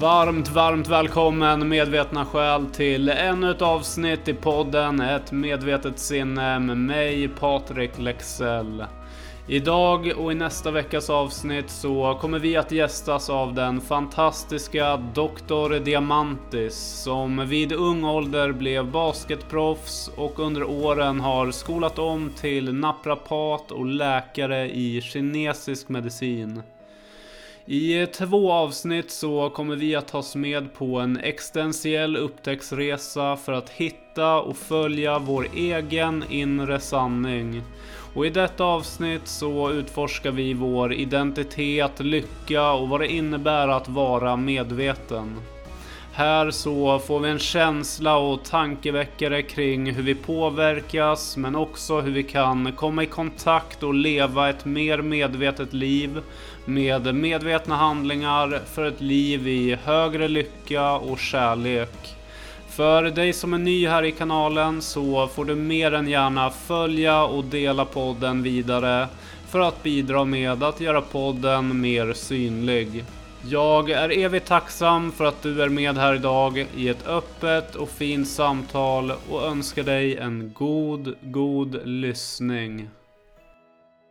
Varmt, varmt välkommen medvetna själ till ännu ett avsnitt i podden Ett medvetet sinne med mig Patrik Lexell. Idag och i nästa veckas avsnitt så kommer vi att gästas av den fantastiska Dr. Diamantis som vid ung ålder blev basketproffs och under åren har skolat om till naprapat och läkare i kinesisk medicin. I två avsnitt så kommer vi att tas med på en existentiell upptäcktsresa för att hitta och följa vår egen inre sanning. Och i detta avsnitt så utforskar vi vår identitet, lycka och vad det innebär att vara medveten. Här så får vi en känsla och tankeväckare kring hur vi påverkas men också hur vi kan komma i kontakt och leva ett mer medvetet liv med medvetna handlingar för ett liv i högre lycka och kärlek. För dig som är ny här i kanalen så får du mer än gärna följa och dela podden vidare för att bidra med att göra podden mer synlig. Jag är evigt tacksam för att du är med här idag i ett öppet och fint samtal och önskar dig en god, god lyssning.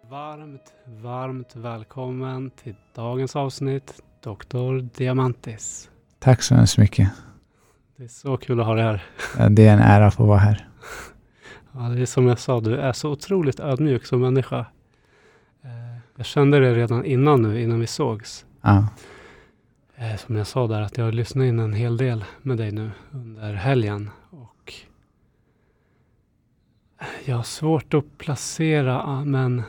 Varmt, varmt välkommen till dagens avsnitt Dr. Diamantis. Tack så hemskt mycket. Det är så kul att ha dig här. Det är en ära att få vara här. Ja, det är som jag sa, du är så otroligt ödmjuk som människa. Eh, jag kände det redan innan nu, innan vi sågs. Ja. Eh, som jag sa där, att jag har lyssnat in en hel del med dig nu under helgen. Och jag har svårt att placera, men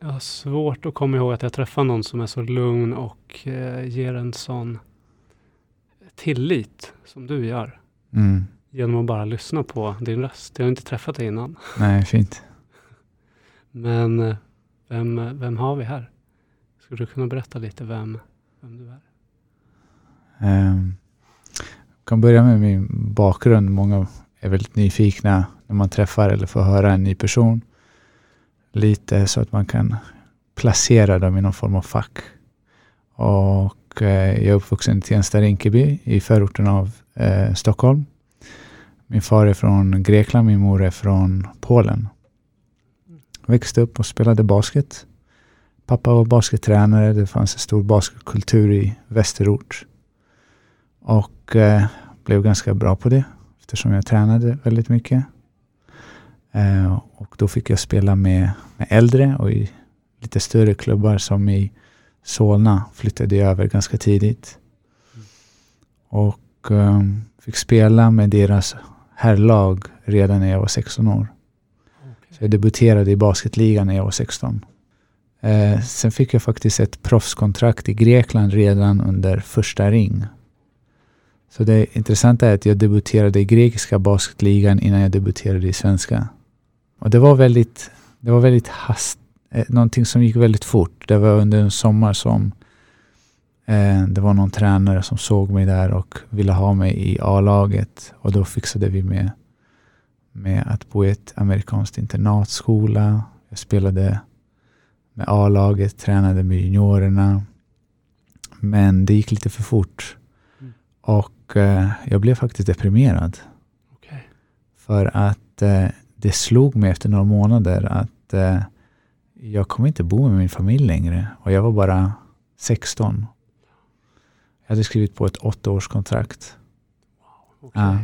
jag har svårt att komma ihåg att jag träffar någon som är så lugn och eh, ger en sån tillit som du gör. Mm. Genom att bara lyssna på din röst. Jag har inte träffat dig innan. Nej, fint. Men eh, vem, vem har vi här? Skulle du kunna berätta lite vem, vem du är? Um, jag kan börja med min bakgrund. Många är väldigt nyfikna när man träffar eller får höra en ny person. Lite så att man kan placera dem i någon form av fack. Och eh, jag är uppvuxen i Tensta-Rinkeby i förorten av eh, Stockholm. Min far är från Grekland, min mor är från Polen. Jag växte upp och spelade basket. Pappa var baskettränare. Det fanns en stor basketkultur i västerort. Och eh, blev ganska bra på det eftersom jag tränade väldigt mycket. Eh, och då fick jag spela med, med äldre och i lite större klubbar som i Solna flyttade jag över ganska tidigt. Och eh, fick spela med deras herrlag redan när jag var 16 år. Så jag debuterade i basketligan när jag var 16. Eh, sen fick jag faktiskt ett proffskontrakt i Grekland redan under första ring. Så det intressanta är att jag debuterade i grekiska basketligan innan jag debuterade i svenska. Och det var väldigt, det var väldigt hast, eh, någonting som gick väldigt fort. Det var under en sommar som eh, det var någon tränare som såg mig där och ville ha mig i A-laget. Och då fixade vi med, med att bo i ett amerikanskt internatskola. Jag spelade med A-laget, tränade med juniorerna. Men det gick lite för fort. Mm. Och eh, jag blev faktiskt deprimerad. Okay. För att eh, det slog mig efter några månader att eh, jag kommer inte bo med min familj längre. Och jag var bara 16. Jag hade skrivit på ett åttaårskontrakt. Wow, okay. Ja.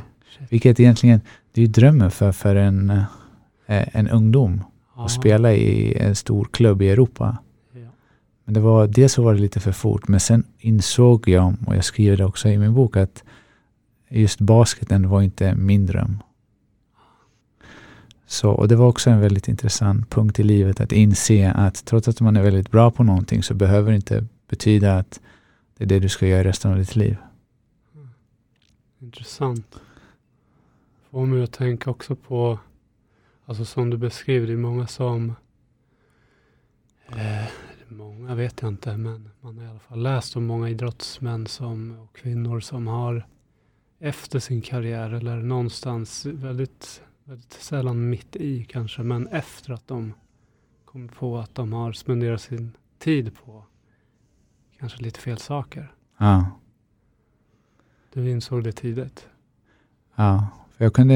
Vilket egentligen, det är drömmen för, för en, eh, en ungdom. Ja. Att spela i en stor klubb i Europa. Ja. Men det var, dels så var det lite för fort, men sen insåg jag, och jag skriver det också i min bok, att just basketen var inte min dröm. Så, och det var också en väldigt intressant punkt i livet att inse att trots att man är väldigt bra på någonting så behöver det inte betyda att det är det du ska göra resten av ditt liv. Mm. Intressant. Får mig att tänka också på, alltså som du beskriver, det är många som, eh, många vet jag inte, men man har i alla fall läst om många idrottsmän som, och kvinnor som har efter sin karriär eller någonstans väldigt, väldigt sällan mitt i kanske, men efter att de kommer på att de har spenderat sin tid på kanske lite fel saker. Ja. du insåg det tidigt. Ja, för jag kunde,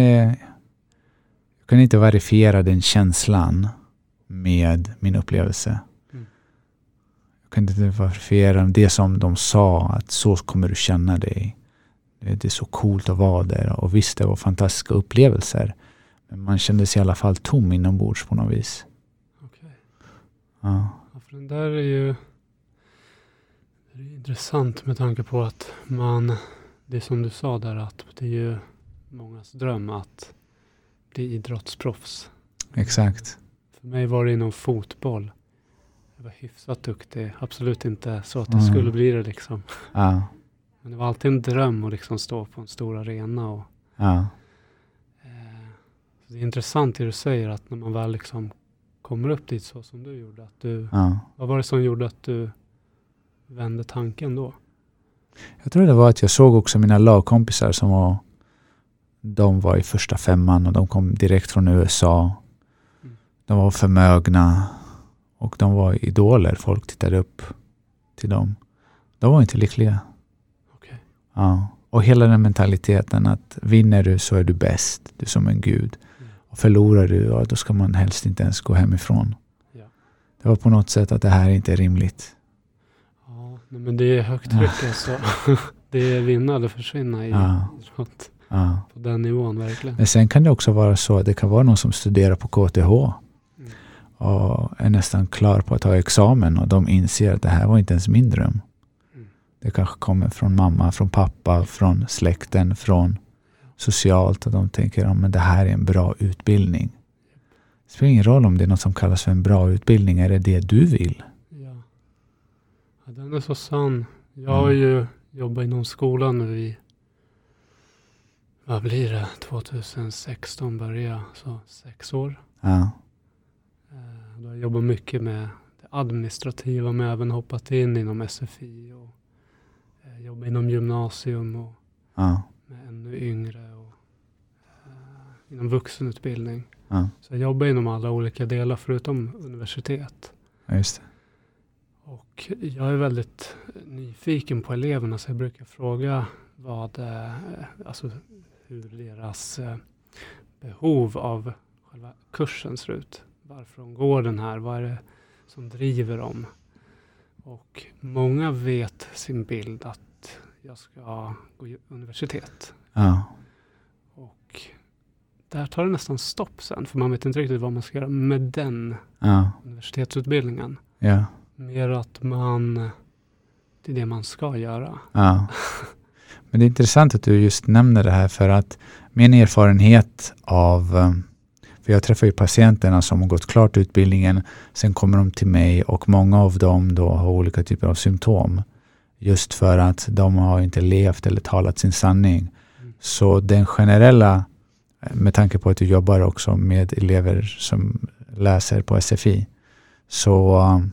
jag kunde inte verifiera den känslan med min upplevelse. Mm. Jag kunde inte verifiera det som de sa, att så kommer du känna dig. Det är så coolt att vara där. Och visst, det var fantastiska upplevelser. Men man kände sig i alla fall tom inombords på något vis. Okej. Ja, Ja, för den där är ju det är intressant med tanke på att man, det är som du sa där, att det är ju mångas dröm att bli idrottsproffs. exakt. För mig var det inom fotboll. Jag var hyfsat duktig. Absolut inte så att det Mm. skulle bli det liksom. Ja, Men det var alltid en dröm att liksom stå på en stor arena. Och, ja, det är intressant det du säger att när man väl liksom kommer upp dit så som du gjorde. Att du, ja. vad var det som gjorde att du vände tanken då? Jag tror det var att jag såg också mina lagkompisar som var de var i första femman och de kom direkt från USA. Mm. De var förmögna och de var idoler. Folk tittade upp till dem. De var inte lyckliga. Okej. Ja. Och hela den mentaliteten att vinner du så är du bäst. Du är som en gud. Och förlorar du, ja, då ska man helst inte ens gå hemifrån. Ja. Det var på något sätt att det här inte är rimligt. Ja, men det är högt tryck alltså. det är vinna eller försvinna i Ja. idrott. Ja. På den nivån verkligen. Men sen kan det också vara så att det kan vara någon som studerar på KTH Mm. och är nästan klar på att ta examen och de inser att det här var inte ens min dröm. Mm. Det kanske kommer från mamma, från pappa, från släkten, från socialt och de tänker att men det här är en bra utbildning. Det spelar ingen roll om det är något som kallas för en bra utbildning. Är det det du vill? Ja. ja, den är så sann. Jag har ju jobbat inom skolan nu i, vad blir det, 2016 började jag, så sex år. Ja, Eh, Då har jag jobbat mycket med det administrativa, men även hoppat in inom SFI och eh, jobbat inom gymnasium och ja, med ännu yngre inom vuxenutbildning. ja, Så jag jobbar inom alla olika delar förutom universitet. ja, just det. Och jag är väldigt nyfiken på eleverna så jag brukar fråga vad, eh, alltså hur deras eh, behov av själva kursen ser ut. Varför de går den här, vad är det som driver dem? Och många vet sin bild att jag ska gå universitet. Ja, där tar det nästan stopp sen, för man vet inte riktigt vad man ska göra med den ja, universitetsutbildningen. ja, Mer att man, det är det man ska göra. ja. Men det är intressant att du just nämner det här för att min erfarenhet av eh, för jag träffar ju patienterna som har gått klart utbildningen. Sen kommer de till mig och många av dem då har olika typer av symptom. Just för att de har inte levt eller talat sin sanning. Mm. Så den generella, med tanke på att du jobbar också med elever som läser på SFI. Så um,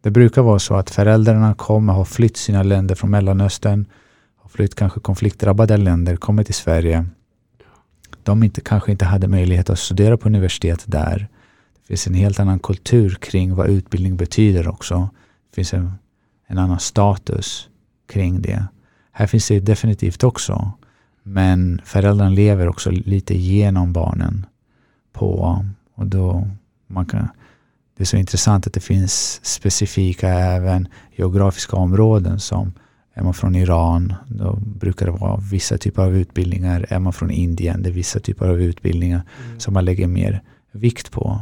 det brukar vara så att föräldrarna kommer ha flytt sina länder från Mellanöstern, har flytt kanske konfliktdrabbade länder, kommer till Sverige. De inte, kanske inte hade möjlighet att studera på universitet där. Det finns en helt annan kultur kring vad utbildning betyder också. Det finns en, en annan status kring det. Här finns det definitivt också. Men föräldrarna lever också lite genom barnen. på och då man kan, Det är så intressant att det finns specifika även geografiska områden som är man från Iran, då brukar det vara vissa typer av utbildningar. Är man från Indien, det är vissa typer av utbildningar Mm. som man lägger mer vikt på.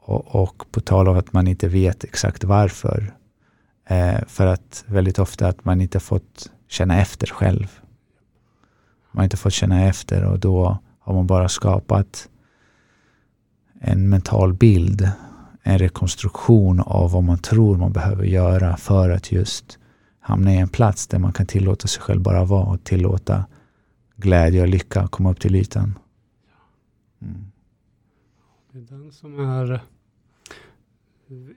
Och, och på tal av att man inte vet exakt varför. Eh, för att väldigt ofta att man inte fått känna efter själv. Man har inte fått känna efter och då har man bara skapat en mental bild, en rekonstruktion av vad man tror man behöver göra för att just hamna i en plats där man kan tillåta sig själv bara vara och tillåta glädje och lycka komma upp till ytan. Mm. Det är den som är...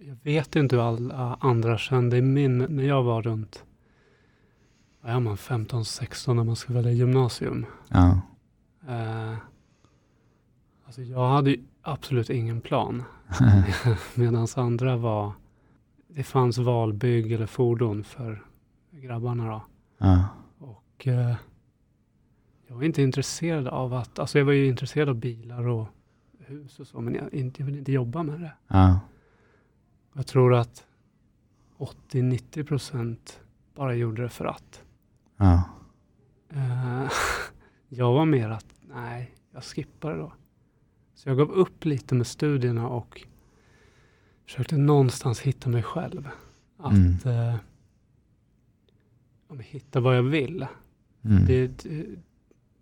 Jag vet inte hur alla andra kände i min... När jag var runt... Vad är man? 15-16 när man ska välja gymnasium. Ja. Eh, alltså jag hade absolut ingen plan. Medan andra var... Det fanns valbygg eller fordon för grabbarna då. ja. Och eh, jag var inte intresserad av att, alltså jag var ju intresserad av bilar och hus och så, men jag, inte, jag ville inte jobba med det. Ja. Jag tror att 80-90 procent bara gjorde det för att. Ja. Eh, jag var mer att, nej, jag skippar det då. Så jag gav upp lite med studierna och försökte någonstans hitta mig själv. Att Mm. men hitta vad jag vill. Mm. Det, det,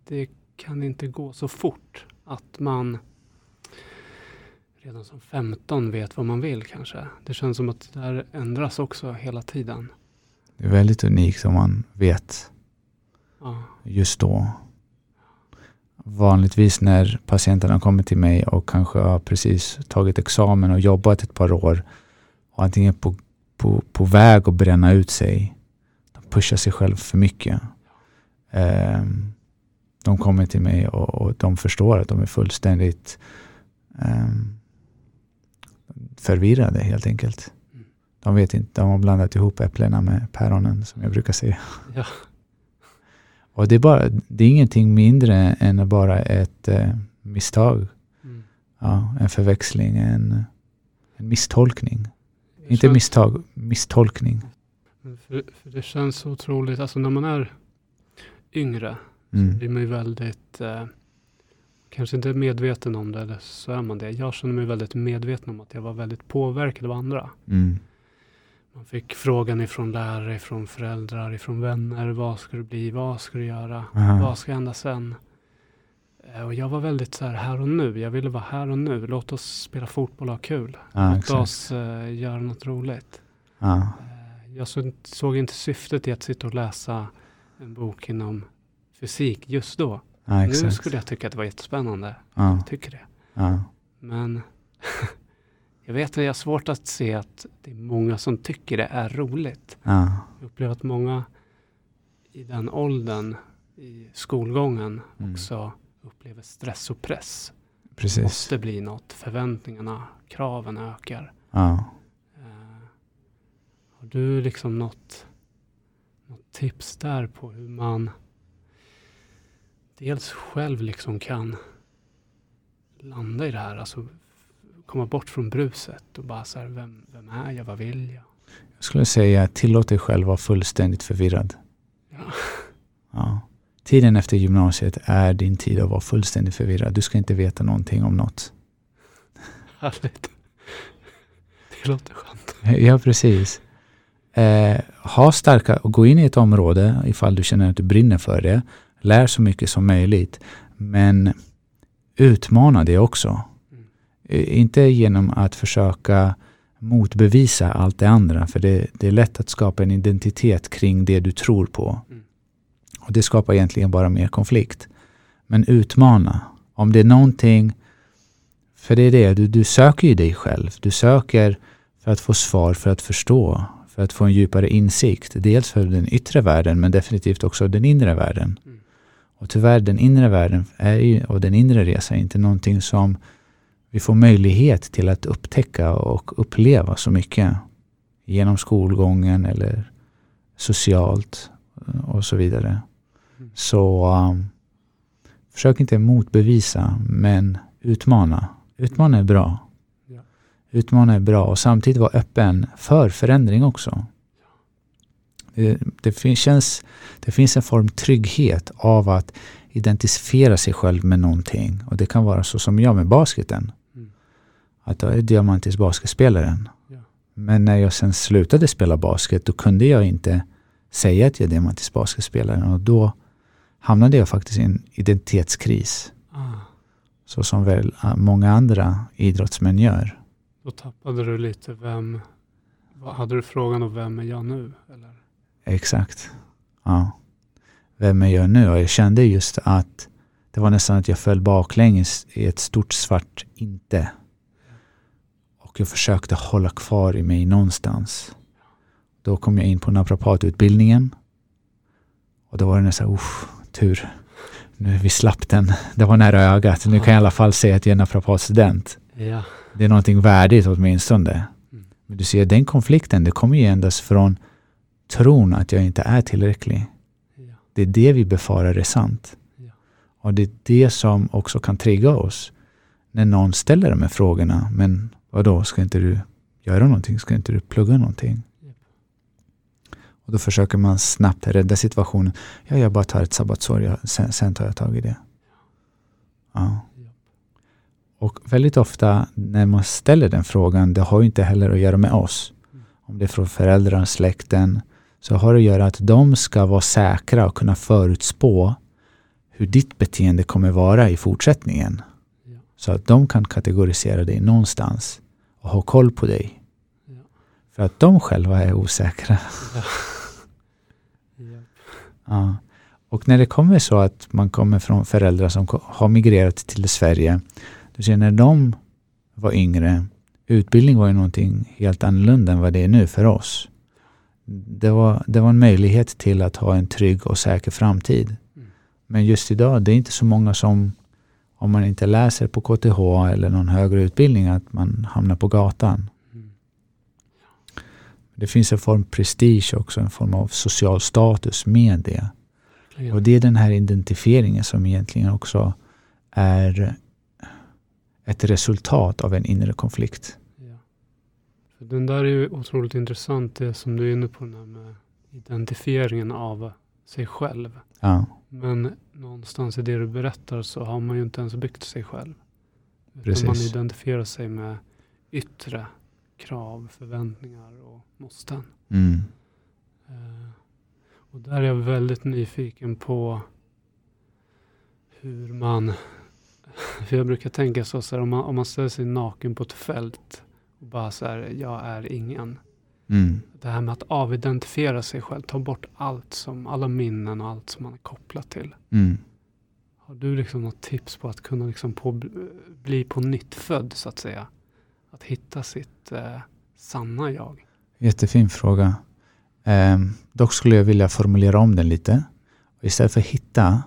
det kan inte gå så fort att man redan som 15 vet vad man vill kanske. Det känns som att det där ändras också hela tiden. Det är väldigt unikt om man vet Ja, just då. Vanligtvis när patienterna kommer till mig och kanske har precis tagit examen och jobbat ett par år och antingen på, på, på väg att bränna ut sig. De pushar sig själv för mycket. Ehm, de kommer till mig och, och de förstår att de är fullständigt ehm, förvirrade helt enkelt. De vet inte, de har blandat ihop äpplena med päronen som jag brukar säga. Ja. Och det är, bara, det är ingenting mindre än bara ett eh, misstag. Mm. Ja, en förväxling, en, en misstolkning. Det Inte känns- misstag, misstolkning. För, för det känns så otroligt, alltså när man är yngre så Mm. blir man ju väldigt, eh, kanske inte medveten om det, eller så är man det. Jag känner mig väldigt medveten om att jag var väldigt påverkad av andra. Mm. Man fick frågan ifrån lärare, ifrån föräldrar, ifrån vänner. Vad ska du bli? Vad ska du göra? Aha. Vad ska hända sen? Eh, Och jag var väldigt så här, här och nu. Jag ville vara här och nu. Låt oss spela fotboll och ha kul. Ja, Låt exakt. oss eh, göra något roligt. Eh, jag såg, såg inte syftet i att sitta och läsa en bok inom fysik just då. ja, Nu skulle jag tycka att det var jättespännande. Ja, Jag tycker det. Men jag vet att jag har svårt att se att det är många som tycker det är roligt. ja, Jag upplever att många i den åldern i skolgången Mm. också upplever stress och press. Det precis. måste bli något. Förväntningarna, kraven ökar. Ja. Eh, har du liksom något, något tips där på hur man dels själv liksom kan landa i det här, alltså komma bort från bruset och bara så här, vem, vem är jag, vad vill jag? Jag skulle säga tillåt dig själv vara fullständigt förvirrad. Ja. Ja. Tiden efter gymnasiet är din tid att vara fullständigt förvirrad. Du ska inte veta någonting om något. Härligt. Det låter skönt. Ja, precis. Eh, ha starka och gå in i ett område ifall du känner att du brinner för det. Lär så mycket som möjligt. Men utmana det också. Eh, inte genom att försöka motbevisa allt det andra. För det, det är lätt att skapa en identitet kring det du tror på. Mm. Och det skapar egentligen bara mer konflikt. Men utmana. Om det är någonting, för det är det, du, du söker ju dig själv. Du söker för att få svar, för att förstå, för att få en djupare insikt. Dels för den yttre världen, men definitivt också den inre världen. Mm. Och tyvärr, den inre världen är ju, och den inre resan är inte någonting som vi får möjlighet till att upptäcka och uppleva så mycket genom skolgången eller socialt eh, och så vidare. Mm. Så um, försök inte motbevisa, men utmana. Utmana är bra. Utmana är bra och samtidigt vara öppen för förändring också. Det, det, fin- känns, det finns en form trygghet av att identifiera sig själv med någonting. Och det kan vara så som jag med basketen. Att jag är diamantisk basketspelaren. Ja. Men när jag sen slutade spela basket då kunde jag inte säga att jag är diamantisk basketspelare. Och då hamnade jag faktiskt i en identitetskris. Ah, Så som väl ah, många andra idrottsmän gör. då tappade du lite vem, hade du frågan om vem är jag nu? Eller? Exakt. Ja. Vem är jag nu? Och jag kände just att det var nästan att jag föll baklänges i ett stort svart inte. Och jag försökte hålla kvar i mig någonstans. Då kom jag in på naprapatutbildningen. Och då var det nästan, usch, tur. Nu vi slapp den. Det var nära ögat. Nu kan jag i alla fall säga att jag är naprapatstudent. Ja. Det är någonting värdigt åtminstone. Mm. Men du ser, den konflikten, det kommer ju endast från tron att jag inte är tillräcklig. ja. Det är det vi befarar är sant. Ja. Och det är det som också kan trigga oss. När någon ställer de här frågorna. Men vadå, ska inte du göra någonting? Ska inte du plugga någonting? Och då försöker man snabbt rädda situationen. Ja, jag bara tar ett sabbatsår, jag, sen, sen tar jag tag i det. Ja. Och väldigt ofta när man ställer den frågan, det har ju inte heller att göra med oss. Mm. Om det är från föräldrar, släkten, så har det att göra att de ska vara säkra och kunna förutspå hur ditt beteende kommer vara i fortsättningen. Så att de kan kategorisera dig någonstans och ha koll på dig. Ja. För att de själva är osäkra. Japp. Ja. Och när det kommer så att man kommer från föräldrar som har migrerat till Sverige. Du ser när de var yngre, utbildning var ju någonting helt annorlunda än vad det är nu för oss. Det var, det var en möjlighet till att ha en trygg och säker framtid. Mm. Men just idag, det är inte så många som, om man inte läser på KTH eller någon högre utbildning, att man hamnar på gatan. Mm. Det finns en form prestige också, en form av social status med det. Och det är den här identifieringen som egentligen också är ett resultat av en inre konflikt. Ja. Den där är ju otroligt intressant, det som du är inne på, den med identifieringen av sig själv. Ja, Men någonstans i det du berättar så har man ju inte ens byggt sig själv. Utan man Precis. identifierar sig med yttre krav, förväntningar och måsten. mm. Eh, Och där är jag väldigt nyfiken på hur man, för jag brukar tänka så, så här, om, man, om man ställer sig naken på ett fält och bara så här, jag är ingen. Mm. Det här med att avidentifiera sig själv, ta bort allt som, alla minnen och allt som man är kopplad till. Mm. Har du liksom något tips på att kunna liksom på, bli på nytt född så att säga? Att hitta sitt eh, sanna jag. Jättefin fråga. Ehm, dock skulle jag vilja formulera om den lite. Istället för hitta,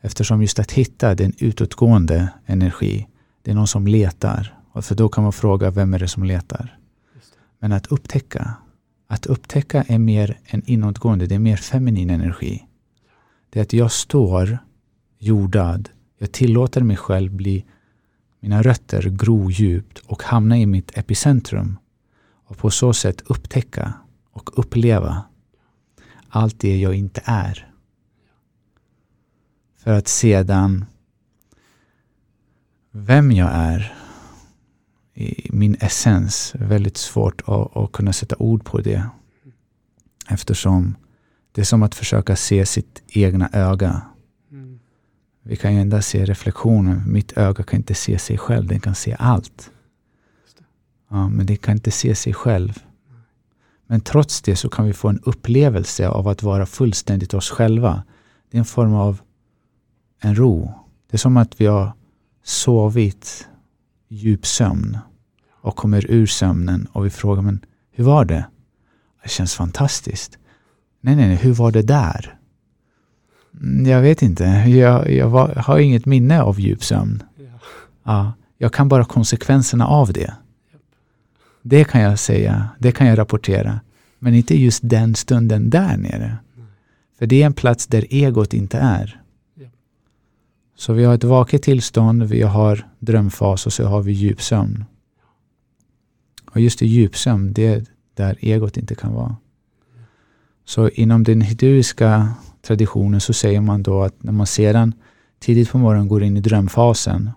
eftersom just att hitta det är en utåtgående energi. Det är någon som letar. För då kan man fråga, vem är det som letar? Men att upptäcka, att upptäcka är mer en inåtgående, det är mer feminin energi. Det är att jag står jordad, jag tillåter mig själv bli, mina rötter gro djupt och hamna i mitt epicentrum och på så sätt upptäcka och uppleva allt det jag inte är. För att sedan vem jag är i min essens väldigt svårt att, att kunna sätta ord på det. Eftersom det är som att försöka se sitt egna öga. Mm. Vi kan ju endast se reflektionen. Mitt öga kan inte se sig själv. Den kan se allt. Ja, men det kan inte se sig själv. Men trots det så kan vi få en upplevelse av att vara fullständigt oss själva. Det är en form av en ro. Det är som att vi har sovit djup sömn och kommer ur sömnen och vi frågar men hur var det? Det känns fantastiskt. Nej, nej, nej, hur var det där? "Mm, Jag vet inte. Jag, jag var, har inget minne av djup sömn. Ja. Ja, jag kan bara konsekvenserna av det. Det kan jag säga, det kan jag rapportera. Men inte just den stunden där nere. För det är en plats där egot inte är. Så vi har ett vaket tillstånd, vi har drömfas och så har vi djupsömn. Och just i djupsömn, det är där egot inte kan vara. Så inom den hinduiska traditionen så säger man då att när man sedan tidigt på morgonen går in i drömfasen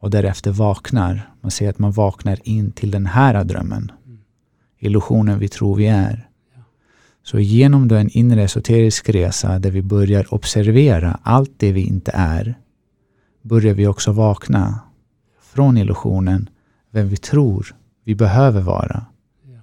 och därefter vaknar, man säger att man vaknar in till den här drömmen. Illusionen vi tror vi är. Så genom då en inre esoterisk resa där vi börjar observera allt det vi inte är, börjar vi också vakna från illusionen, vem vi tror vi behöver vara. Ja.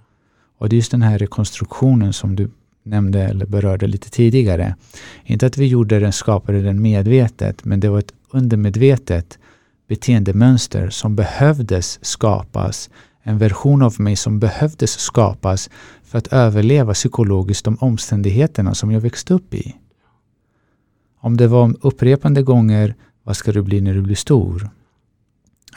Och det är just den här rekonstruktionen som du nämnde eller berörde lite tidigare. Inte att vi gjorde den, skapade den medvetet, men det var ett undermedvetet beteendemönster som behövdes skapas. En version av mig som behövdes skapas för att överleva psykologiskt de omständigheterna som jag växte upp i. Om det var upprepande gånger, vad ska du bli när du blir stor?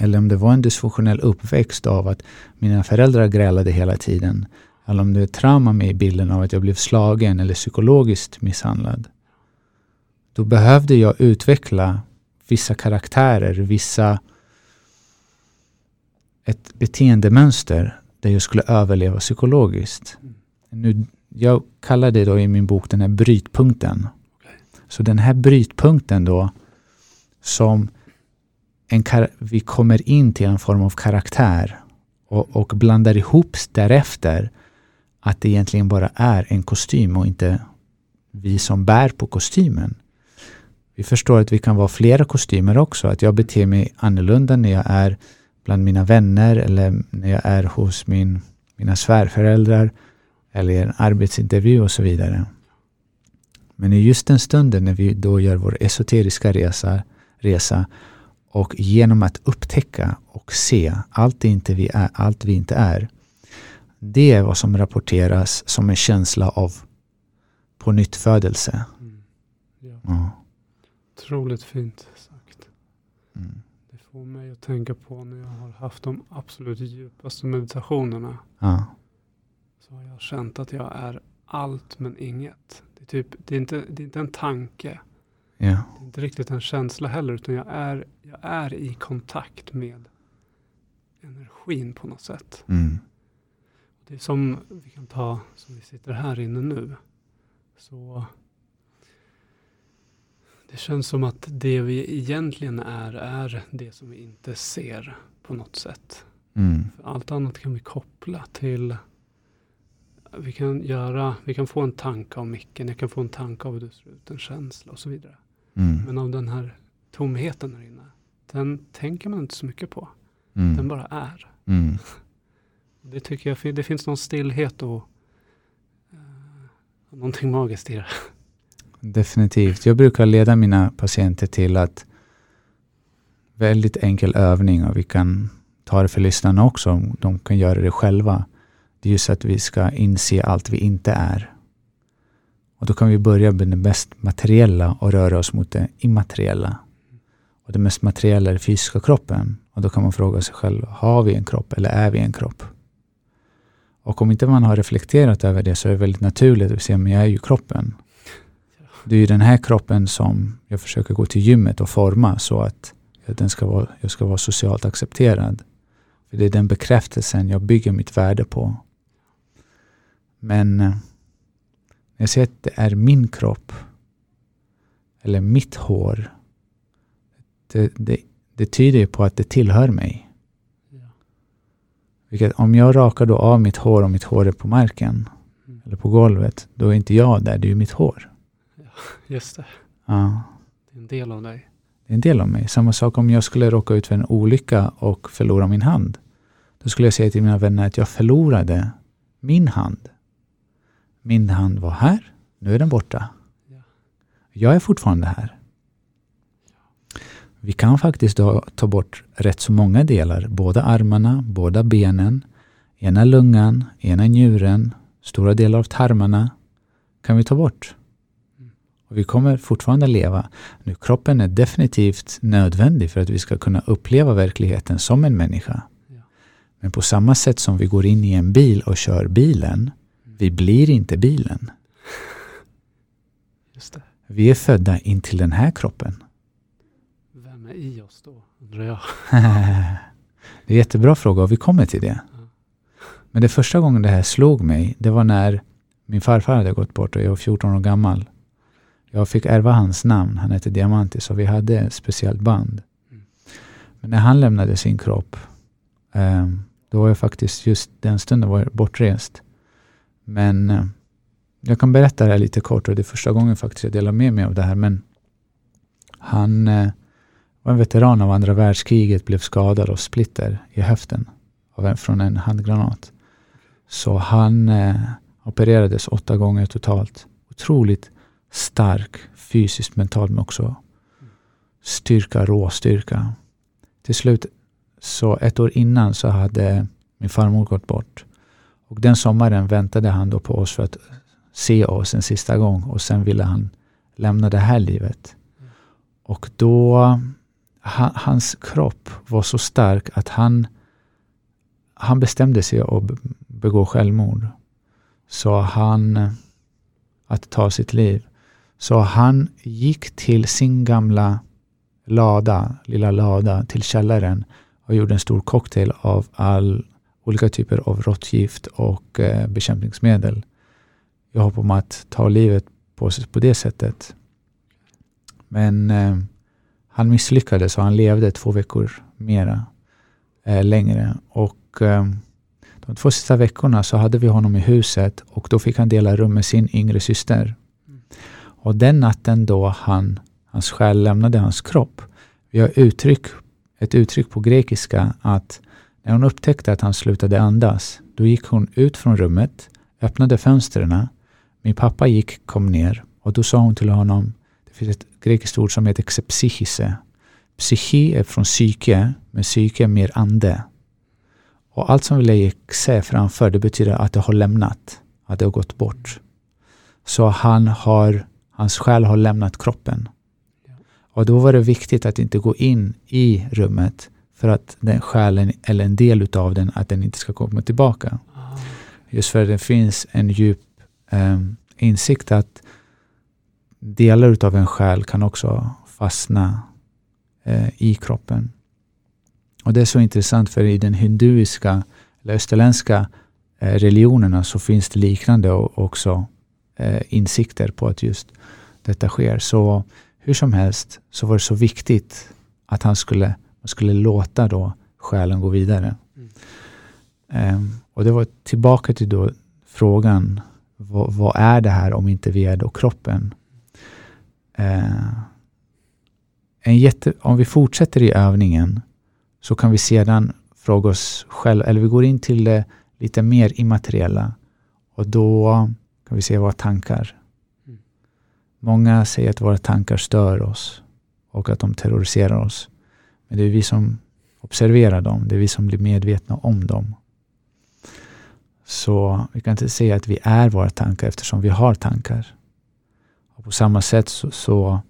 Eller om det var en dysfunktionell uppväxt av att mina föräldrar grälade hela tiden. Eller om det är trauma med i bilden av att jag blev slagen eller psykologiskt misshandlad. Då behövde jag utveckla vissa karaktärer, vissa ett beteendemönster där jag skulle överleva psykologiskt. Nu, jag kallar det då i min bok den här brytpunkten. Så den här brytpunkten då som en vi kommer in till en form av karaktär och, och blandar ihop därefter att det egentligen bara är en kostym och inte vi som bär på kostymen. Vi förstår att vi kan vara flera kostymer också, att jag beter mig annorlunda när jag är bland mina vänner eller när jag är hos min, mina svärföräldrar eller i en arbetsintervju och så vidare. Men i just den stunden när vi då gör vår esoteriska resa, resa och genom att upptäcka och se allt, inte vi är, allt vi inte är. Det är vad som rapporteras som en känsla av på nytt födelse. Mm. Ja. Ja. Otroligt fint sagt. Mm. Det får mig att tänka på när jag har haft de absolut djupaste meditationerna. Ja. Så har jag känt att jag är allt men inget. Det är, typ, det är, inte, det är inte en tanke. Ja. Det är inte riktigt en känsla heller, utan jag är, jag är i kontakt med energin på något sätt. Mm. Det är som vi kan ta, som vi sitter här inne nu. Så det känns som att det vi egentligen är, är det som vi inte ser på något sätt. Mm. Allt annat kan vi koppla till vi kan, göra, vi kan få en tanke av micken, jag kan få en tanke av hur det ser ut, en känsla och så vidare. Mm. Men av den här tomheten här inne, den tänker man inte så mycket på. Mm. Den bara är. Mm. Det tycker jag, det finns någon stillhet och uh, någonting magiskt i det. Definitivt. Jag brukar leda mina patienter till att väldigt enkel övning och vi kan ta det för lyssnarna också. De kan göra det själva. Det är just att vi ska inse allt vi inte är. Och då kan vi börja med det mest materiella och röra oss mot det immateriella. Och det mest materiella är den fysiska kroppen. Och då kan man fråga sig själv, har vi en kropp eller är vi en kropp? Och om inte man har reflekterat över det så är det väldigt naturligt att säga, men jag är ju kroppen. Det är ju den här kroppen som jag försöker gå till gymmet och forma så att den ska vara, jag ska vara socialt accepterad. För Det är den bekräftelsen jag bygger mitt värde på. Men eh, när jag säger att det är min kropp eller mitt hår, det, det, det tyder på att det tillhör mig. Ja. Vilket, om jag rakar då av mitt hår och mitt hår är på marken mm. eller på golvet, då är inte jag där, det är ju mitt hår. Ja, just det. Ja. Det är en del av dig. Det är en del av mig. Samma sak om jag skulle råka ut för en olycka och förlora min hand. Då skulle jag säga till mina vänner att jag förlorade min hand. Min hand var här, nu är den borta. Jag är fortfarande här. Vi kan faktiskt ta bort rätt så många delar. Båda armarna, båda benen, ena lungan, ena njuren, stora delar av tarmarna kan vi ta bort. Och vi kommer fortfarande leva. Nu, kroppen är definitivt nödvändig för att vi ska kunna uppleva verkligheten som en människa. Men på samma sätt som vi går in i en bil och kör bilen, vi blir inte bilen. Vi är födda in till den här kroppen. Vem är i oss då, undrar jag. det är en jättebra fråga och vi kommer till det. Men det första gången det här slog mig, det var när min farfar hade gått bort och jag var 14 år gammal. Jag fick ärva hans namn, han hette Diamantis och vi hade ett speciellt band. Mm. Men när han lämnade sin kropp, um, då var jag faktiskt just den stunden var jag bortrest. Men eh, jag kan berätta det här lite kort och det är första gången faktiskt jag delar med mig av det här. Men han eh, var en veteran av andra världskriget, blev skadad av splitter i höften av en, från en handgranat. Så han eh, opererades åtta gånger totalt. Otroligt stark fysiskt, mentalt men också styrka, råstyrka. Till slut, så ett år innan så hade min farmor gått bort. Och den sommaren väntade han då på oss för att se oss en sista gång och sen ville han lämna det här livet. Och då, han, hans kropp var så stark att han, han bestämde sig att begå självmord. Så han, att ta sitt liv. Så han gick till sin gamla lada, lilla lada, till källaren och gjorde en stor cocktail av all olika typer av råttgift och eh, bekämpningsmedel. Jag hopp om att ta livet på, på det sättet. Men eh, han misslyckades och han levde två veckor mera eh, längre. Och eh, de två sista veckorna så hade vi honom i huset och då fick han dela rum med sin yngre syster. Och den natten då han, hans själ lämnade hans kropp, vi har uttryck, ett uttryck på grekiska att när hon upptäckte att han slutade andas, då gick hon ut från rummet, öppnade fönstren. Min pappa gick, kom ner och då sa hon till honom, det finns ett grekiskt ord som heter xepsychise. Psyki är från psyke, men psyke är mer ande. Och allt som vi lägger framför, det betyder att det har lämnat, att det har gått bort. Så han har, hans själ har lämnat kroppen. Och då var det viktigt att inte gå in i rummet för att den själen, eller en del utav den, att den inte ska komma tillbaka. Ah. Just för att det finns en djup eh, insikt att delar utav en själ kan också fastna eh, i kroppen. Och det är så intressant för i den hinduiska eller österländska eh, religionerna så finns det liknande och också eh, insikter på att just detta sker. Så hur som helst så var det så viktigt att han skulle, man skulle låta då själen gå vidare. Mm. Um, och det var tillbaka till då frågan, vad, vad, är det här om inte vi är då kroppen? Uh, en jätte, om vi fortsätter i övningen så kan vi sedan fråga oss själva, eller vi går in till det lite mer immateriella och då kan vi se våra tankar. Många säger att våra tankar stör oss och att de terroriserar oss. Men det är vi som observerar dem, det är vi som blir medvetna om dem. Så vi kan inte säga att vi är våra tankar eftersom vi har tankar. Och på samma sätt så, så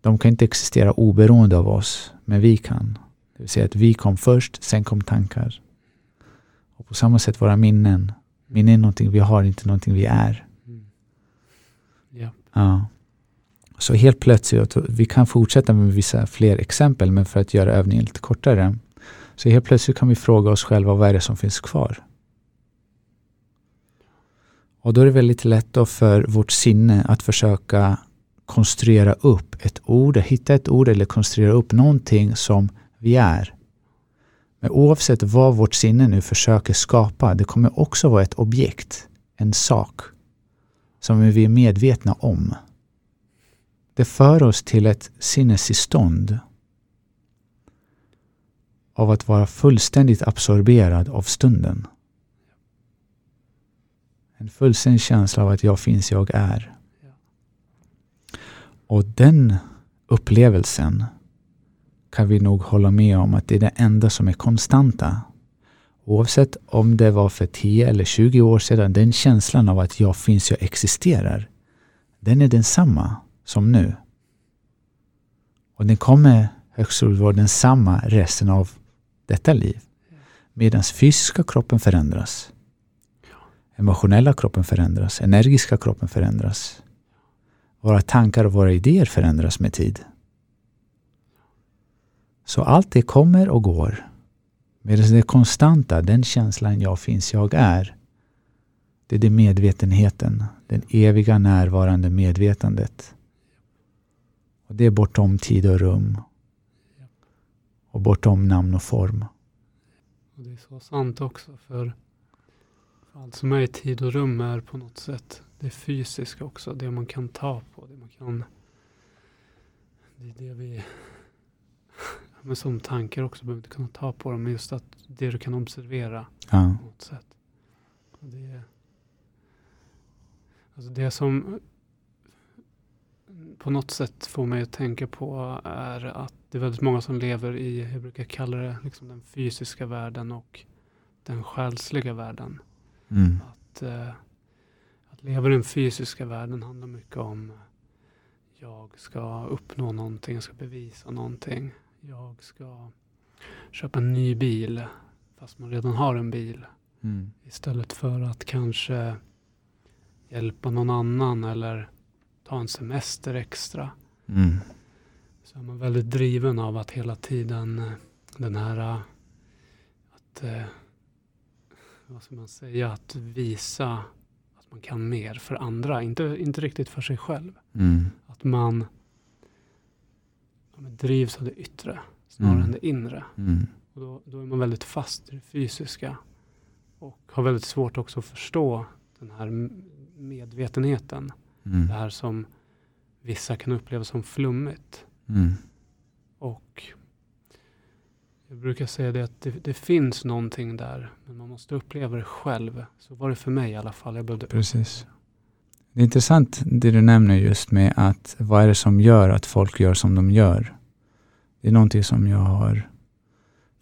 de kan inte existera oberoende av oss, men vi kan. Det vill säga att vi kom först, sen kom tankar. Och på samma sätt våra minnen. Minnen är någonting vi har, inte någonting vi är. Ja. Så helt plötsligt, vi kan fortsätta med vissa fler exempel, men för att göra övningen lite kortare. Så helt plötsligt kan vi fråga oss själva, vad är det som finns kvar? Och då är det väldigt lätt då för vårt sinne att försöka konstruera upp ett ord, hitta ett ord eller konstruera upp någonting som vi är. Men oavsett vad vårt sinne nu försöker skapa, det kommer också vara ett objekt, en sak som vi är medvetna om. Det för oss till ett sinnestillstånd av att vara fullständigt absorberad av stunden. En fullständig känsla av att jag finns, jag är. Och den upplevelsen kan vi nog hålla med om att det är det enda som är konstanta. Oavsett om det var för 10 eller 20 år sedan, den känslan av att jag finns, jag existerar, den är densamma som nu. Och den kommer högst troligt vara densamma resten av detta liv. Medan fysiska kroppen förändras. Emotionella kroppen förändras. Energiska kroppen förändras. Våra tankar och våra idéer förändras med tid. Så allt det kommer och går. Medan det konstanta, den känslan jag finns, jag är. Det är det medvetenheten, den eviga närvarande medvetandet. Och Det är bortom tid och rum. Och bortom namn och form. Och Det är så sant också, för, allt som är i tid och rum är på något sätt det fysiska också, det man kan ta på, det man kan... Det är det vi men som tankar också behöver inte kunna ta på dem. Men just att det du kan observera ja. på något sätt. Och det, alltså det som på något sätt får mig att tänka på är att det är väldigt många som lever i, jag brukar kalla det liksom den fysiska världen och den själsliga världen. Mm. Att, eh, att leva i den fysiska världen handlar mycket om jag ska uppnå någonting, jag ska bevisa någonting jag ska köpa en ny bil fast man redan har en bil. Mm. Istället för att kanske hjälpa någon annan eller ta en semester extra. Mm. Så är man väldigt driven av att hela tiden eh, den här eh, att eh, vad ska man säga, att visa att man kan mer för andra, inte, inte riktigt för sig själv. Mm. Att man drivs av det yttre snarare Mm. än det inre. Mm. Och då, då är man väldigt fast i det fysiska. Och har väldigt svårt också att förstå den här medvetenheten. Mm. Det här som vissa kan uppleva som flummigt. Mm. Och jag brukar säga det att det, det finns någonting där. Men man måste uppleva det själv. Så var det för mig i alla fall. Jag behövde Precis. Det är intressant det du nämner just med att vad är det som gör att folk gör som de gör? Det är någonting som jag har...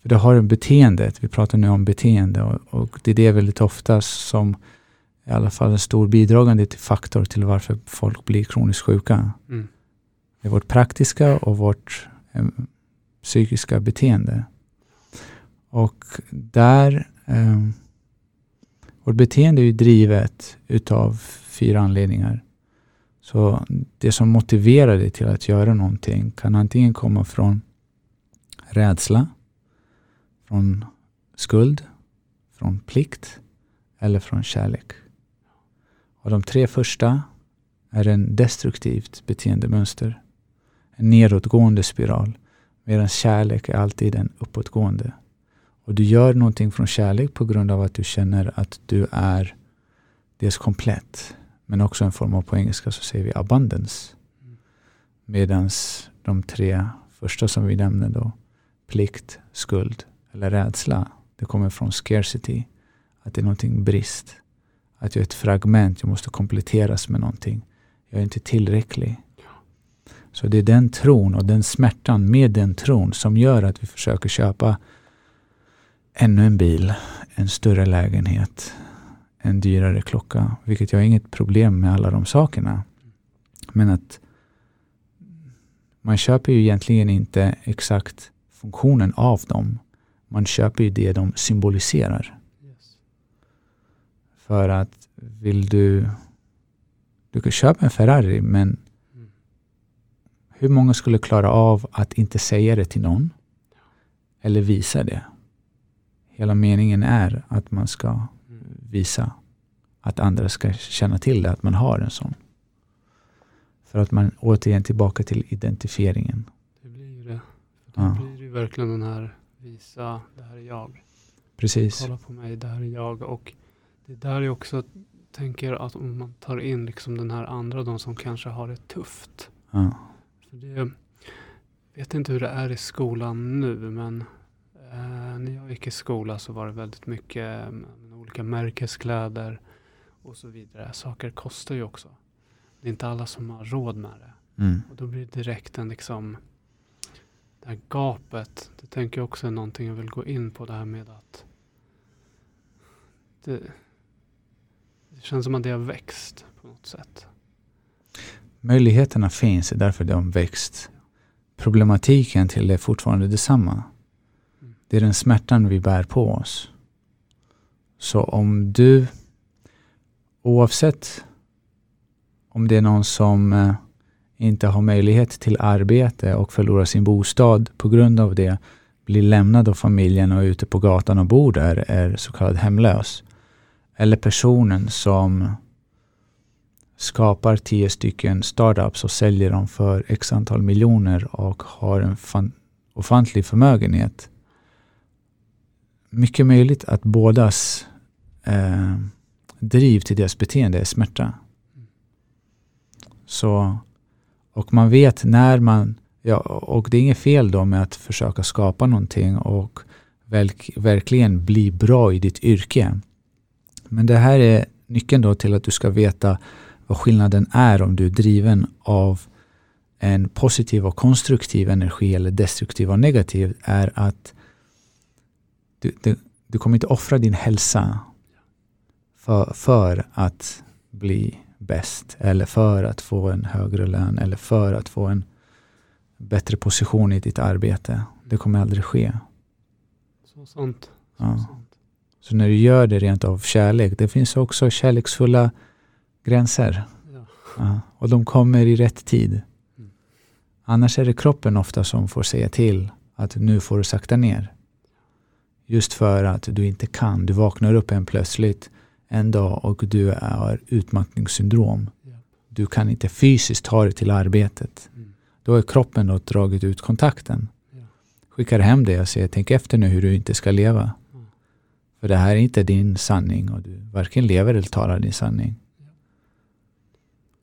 För det har beteendet, vi pratar nu om beteende och, och det är det väldigt ofta som i alla fall en stor bidragande till faktor till varför folk blir kroniskt sjuka. Mm. Det är vårt praktiska och vårt eh, psykiska beteende. Och där, eh, vårt beteende är ju drivet utav fyra anledningar. Så det som motiverar dig till att göra någonting kan antingen komma från rädsla, från skuld, från plikt eller från kärlek. Och de tre första är en destruktivt beteendemönster. En nedåtgående spiral. Medan kärlek är alltid en uppåtgående. Och du gör någonting från kärlek på grund av att du känner att du är dels komplett. Men också en form av på engelska så säger vi abundance. Medan de tre första som vi nämnde då, plikt, skuld eller rädsla. Det kommer från scarcity. Att det är någonting brist. Att jag är ett fragment, jag måste kompletteras med någonting. Jag är inte tillräcklig. Så det är den tron och den smärtan med den tron som gör att vi försöker köpa ännu en bil, en större lägenhet, en dyrare klocka. Vilket jag har inget problem med alla de sakerna. Men att man köper ju egentligen inte exakt funktionen av dem. Man köper ju det de symboliserar. För att vill du... Du kan köpa en Ferrari men hur många skulle klara av att inte säga det till någon? Eller visa det? Hela meningen är att man ska visa att andra ska känna till det, att man har en sån. För att man återigen tillbaka till identifieringen. Det blir ju det. Då Ja. blir det ju verkligen den här visa, det här är jag. Precis. Kolla på mig, det här är jag. Och det är där jag också tänker att om man tar in liksom den här andra, de som kanske har det tufft. Ja. För det, jag vet inte hur det är i skolan nu, men eh, när jag gick i skola så var det väldigt mycket eh, olika märkeskläder och så vidare. Saker kostar ju också. Det är inte alla som har råd med det. Mm. Och då blir det direkt en liksom det här gapet. Det tänker jag också är någonting jag vill gå in på det här med att det, det känns som att det har växt på något sätt. Möjligheterna finns, det är därför de växt. Problematiken till det är fortfarande detsamma. Mm. Det är den smärtan vi bär på oss. Så om du, oavsett om det är någon som eh, inte har möjlighet till arbete och förlorar sin bostad på grund av det, blir lämnad av familjen och ute på gatan och bor där, är så kallad hemlös. Eller personen som skapar tio stycken startups och säljer dem för x antal miljoner och har en fan, ofantlig förmögenhet. Mycket möjligt att bådas eh, driv till deras beteende är smärta. Så, och man vet när man, ja, och det är inget fel då med att försöka skapa någonting och verk, verkligen bli bra i ditt yrke. Men det här är nyckeln då till att du ska veta vad skillnaden är om du är driven av en positiv och konstruktiv energi eller destruktiv och negativ är att du, du, du kommer inte offra din hälsa för, för att bli bäst eller för att få en högre lön eller för att få en bättre position i ditt arbete. Det kommer aldrig ske. Så sant. Så Ja. sant. Så när du gör det rent av kärlek, det finns också kärleksfulla gränser. Ja. Ja, och de kommer i rätt tid. Mm. Annars är det kroppen ofta som får säga till att nu får du sakta ner. Just för att du inte kan. Du vaknar upp en plötsligt en dag och du har utmattningssyndrom. Ja. Du kan inte fysiskt ta dig till arbetet. Mm. Då är kroppen då dragit ut kontakten. Skickar hem dig och säger tänk efter nu hur du inte ska leva. För det här är inte din sanning och du varken lever eller talar din sanning.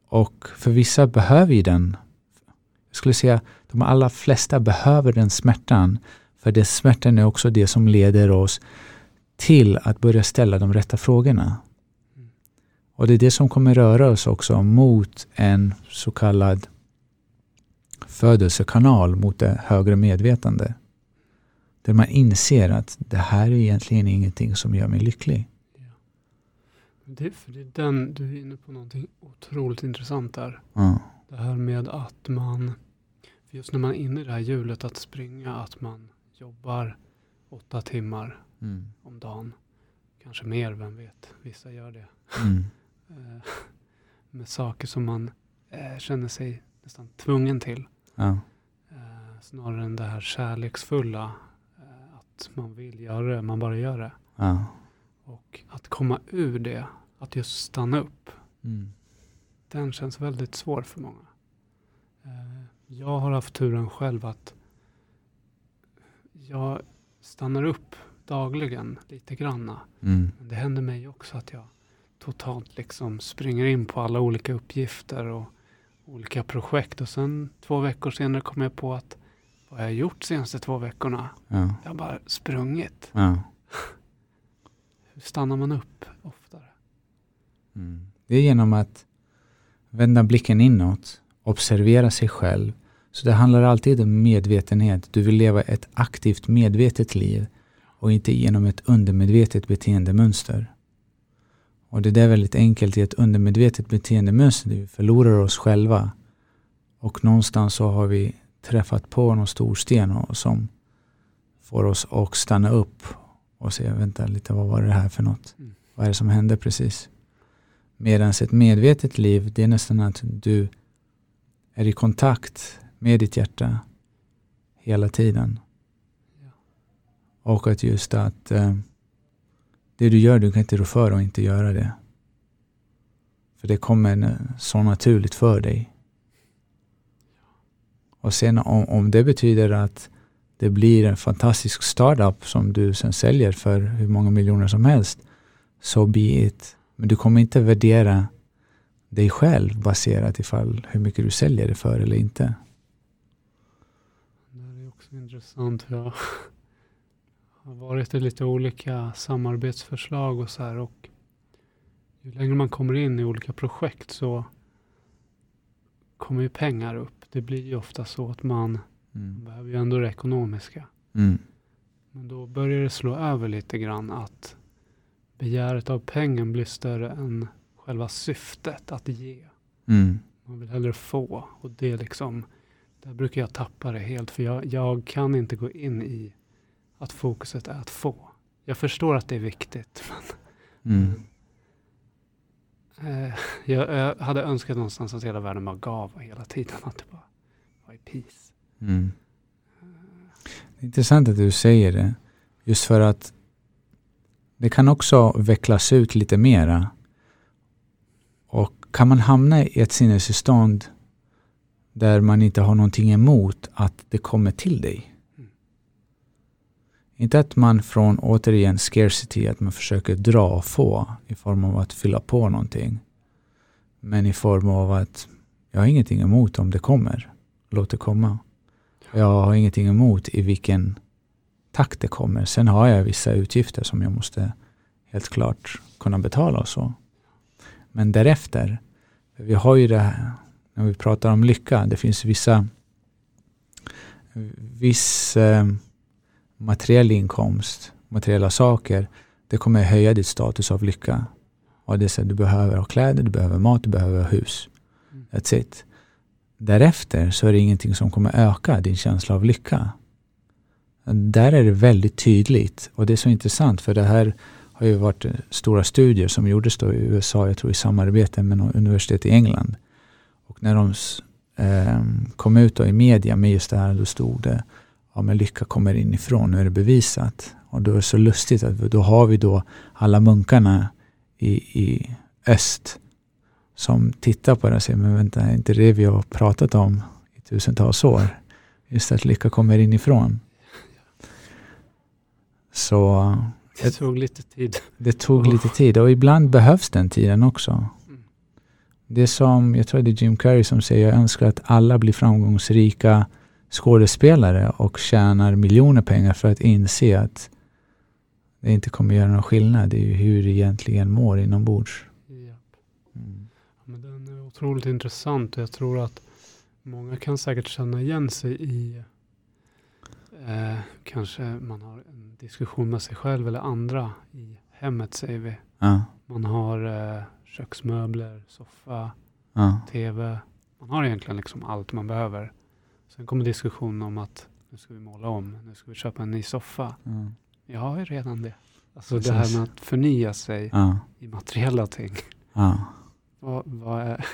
Och för vissa behöver ju den, jag skulle säga de allra flesta behöver den smärtan. För den smärtan är också det som leder oss till att börja ställa de rätta frågorna. Och det är det som kommer röra oss också mot en så kallad födelsekanal mot det högre medvetande. Där man inser att det här är egentligen ingenting som gör mig lycklig. Det, för det är den, du är inne på någonting otroligt intressant där. Ja. Det här med att man, för just när man är inne i det här hjulet att springa, att man jobbar åtta timmar Mm. om dagen. Kanske mer, vem vet? Vissa gör det. Mm. Eh, med saker som man eh, känner sig nästan tvungen till. Ja. Eh, snarare än det här kärleksfulla. Att man vill göra det, man bara gör det. Ja. Och att komma ur det, att just stanna upp. Mm. Den känns väldigt svår för många. Eh, jag har haft turen själv att jag stannar upp dagligen lite granna. Mm. Men det händer mig också att jag totalt liksom springer in på alla olika uppgifter och olika projekt. Och sen två veckor senare kommer jag på att vad har jag gjort de senaste två veckorna? Ja. Jag har bara sprungit. Ja. Hur stannar man upp oftare? Mm. Det är genom att vända blicken inåt, observera sig själv. Så det handlar alltid om medvetenhet. Du vill leva ett aktivt medvetet liv och inte genom ett undermedvetet beteendemönster. Och det där är väldigt enkelt i ett undermedvetet beteendemönster. Vi förlorar oss själva. Och någonstans så har vi träffat på någon stor sten och- som får oss att stanna upp och säga vänta lite, vad var det här för något? Mm. Vad är det som hände precis? Medan ett medvetet liv, det är nästan att du är i kontakt med ditt hjärta hela tiden. Ja. Och att just att eh, det du gör, du kan inte rå för att inte göra det. För det kommer eh, så naturligt för dig. Och sen om, om det betyder att det blir en fantastisk startup som du sen säljer för hur många miljoner som helst. So be it. Men du kommer inte värdera dig själv baserat ifall hur mycket du säljer det för eller inte. Det är också intressant. Jag har varit i lite olika samarbetsförslag och så här. Och ju längre man kommer in i olika projekt så kommer ju pengar upp. Det blir ju ofta så att man Mm. behöver ju ändå det ekonomiska. Mm. Men då börjar det slå över lite grann att begäret av pengen blir större än själva syftet att ge. Mm. Man vill hellre få. Och det liksom, där brukar jag tappa det helt. För jag, jag kan inte gå in i att fokuset är att få. Jag förstår att det är viktigt. Mm. Eh, jag, jag hade önskat någonstans att hela världen bara gav hela tiden. Att det bara var i peace. Mm. Det är intressant att du säger det. Just för att det kan också vecklas ut lite mera. Och kan man hamna i ett sinnestillstånd där man inte har någonting emot att det kommer till dig. Inte att man från, återigen, scarcity, att man försöker dra och få i form av att fylla på någonting. Men i form av att jag har ingenting emot om det kommer. Låt det komma. Jag har ingenting emot i vilken takt det kommer. Sen har jag vissa utgifter som jag måste helt klart kunna betala och så. Men därefter, vi har ju det här, när vi pratar om lycka, det finns vissa viss eh, materiell inkomst, materiella saker, det kommer höja ditt status av lycka. Och det är så du behöver ha kläder, du behöver mat, du behöver hus. Mm. That's it. Därefter så är det ingenting som kommer öka din känsla av lycka. Där är det väldigt tydligt och det är så intressant för det här har ju varit stora studier som gjordes då i USA, jag tror i samarbete med något universitet i England. Och när de eh, kom ut i media med just det här, då stod det ja, men lycka kommer inifrån, nu är det bevisat. Och då är det så lustigt att då har vi då alla munkarna i, i öst som tittar på det och säger, men vänta, är inte det vi har pratat om i tusentals år? Just att lycka kommer inifrån. Så det tog lite tid. Det tog lite tid och ibland behövs den tiden också. Mm. Det som, jag tror det är Jim Carrey som säger, jag önskar att alla blir framgångsrika skådespelare och tjänar miljoner pengar för att inse att det inte kommer göra någon skillnad. Det är ju hur det egentligen mår inombords. Mm. Ja, men den är otroligt intressant och jag tror att många kan säkert känna igen sig i eh, kanske man har en diskussion med sig själv eller andra i hemmet säger vi. Ja. Man har eh, köksmöbler, soffa, ja. tv. Man har egentligen liksom allt man behöver. Sen kommer diskussionen om att nu ska vi måla om, nu ska vi köpa en ny soffa. Mm. Jag har ju redan det. Alltså Precis. det här med att förnya sig ja. i materiella ting. Ja. Vad, vad, är,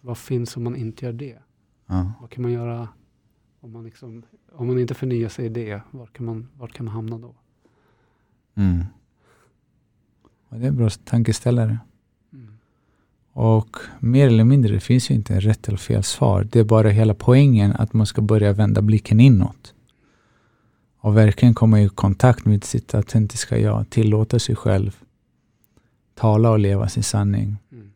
vad, finns om man inte gör det? Ja. Vad kan man göra om man, liksom, om man inte förnyar sig i det? Var kan man, var kan man hamna då? Mm. Det är en bra tankeställare. Och mer eller mindre, det finns ju inte rätt eller fel svar. Det är bara hela poängen att man ska börja vända blicken inåt. Och verkligen komma i kontakt med sitt autentiska jag, tillåta sig själv tala och leva sin sanning. Mm.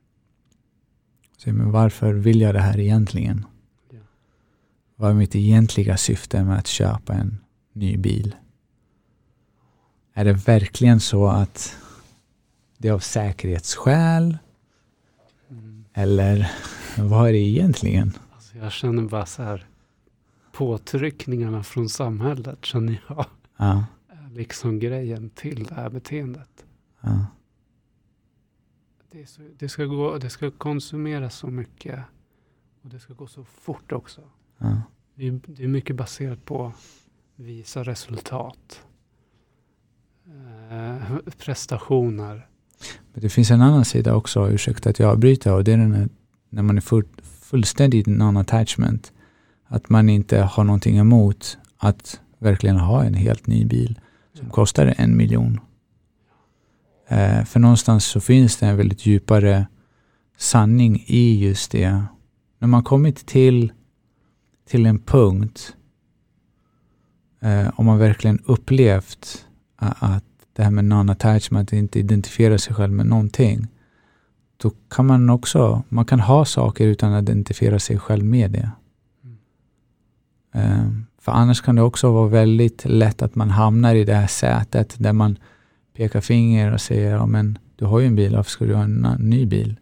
Så, men varför vill jag det här egentligen? Ja. Vad är mitt egentliga syfte med att köpa en ny bil? Är det verkligen så att det är av säkerhetsskäl? Eller vad är det egentligen? Alltså jag känner bara så här påtryckningarna från samhället känner jag. Ja. Är liksom grejen till det här beteendet. Ja. Det, så, det, ska gå, det ska konsumeras så mycket. Och det ska gå så fort också. Ja. Det, det är mycket baserat på visa resultat. Eh, prestationer. Men det finns en annan sida också, ursäkta att jag avbryter, och det är den när man är full, fullständigt non-attachment. Att man inte har någonting emot att verkligen ha en helt ny bil som kostar en miljon. Eh, för någonstans så finns det en väldigt djupare sanning i just det. När man kommit till, till en punkt eh, om man verkligen upplevt att det här med non-attachment, inte identifiera sig själv med någonting. Då kan man också, man kan ha saker utan att identifiera sig själv med det. Mm. Um, för annars kan det också vara väldigt lätt att man hamnar i det här sätet där man pekar finger och säger, ja men du har ju en bil, varför ska du ha en ny bil?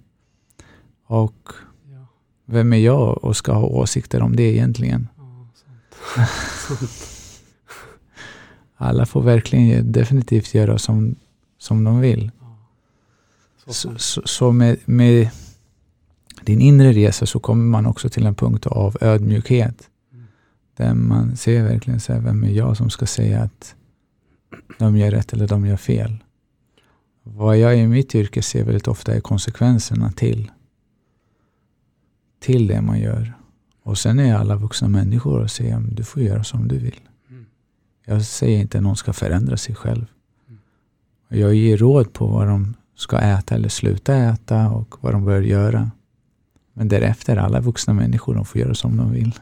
Och ja. vem är jag och ska ha åsikter om det egentligen? Ja, alla får verkligen definitivt göra som, som de vill. Så, så, så, med, med din inre resa så kommer man också till en punkt av ödmjukhet. Mm. Där man ser verkligen så här, vem är jag som ska säga att de gör rätt eller de gör fel. Vad jag i mitt yrke ser väldigt ofta är konsekvenserna till, till det man gör. Och sen är alla vuxna människor och säger du får göra som du vill. Jag säger inte att någon ska förändra sig själv. Jag ger råd på vad de ska äta eller sluta äta och vad de bör göra. Men därefter, alla vuxna människor, de får göra som de vill.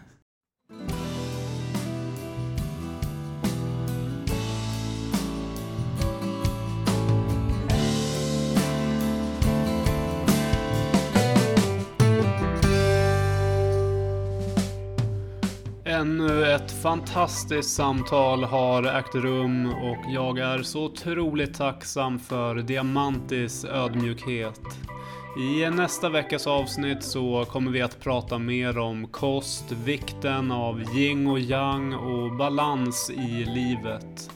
Ännu ett fantastiskt samtal har ägt rum och jag är så otroligt tacksam för Diamantis ödmjukhet. I nästa veckas avsnitt så kommer vi att prata mer om kost, vikten av yin och yang och balans i livet.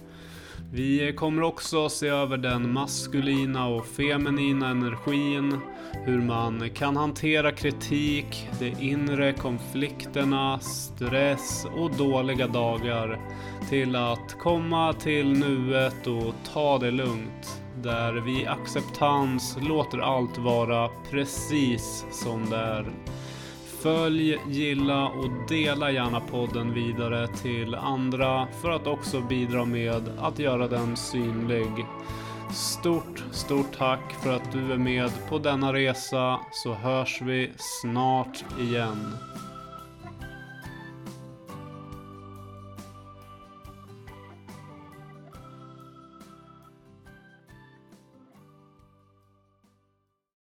Vi kommer också se över den maskulina och feminina energin, hur man kan hantera kritik, de inre konflikterna, stress och dåliga dagar till att komma till nuet och ta det lugnt. Där vi i acceptans låter allt vara precis som det är. Följ, gilla och dela gärna podden vidare till andra för att också bidra med att göra den synlig. Stort, stort tack för att du är med på denna resa så hörs vi snart igen.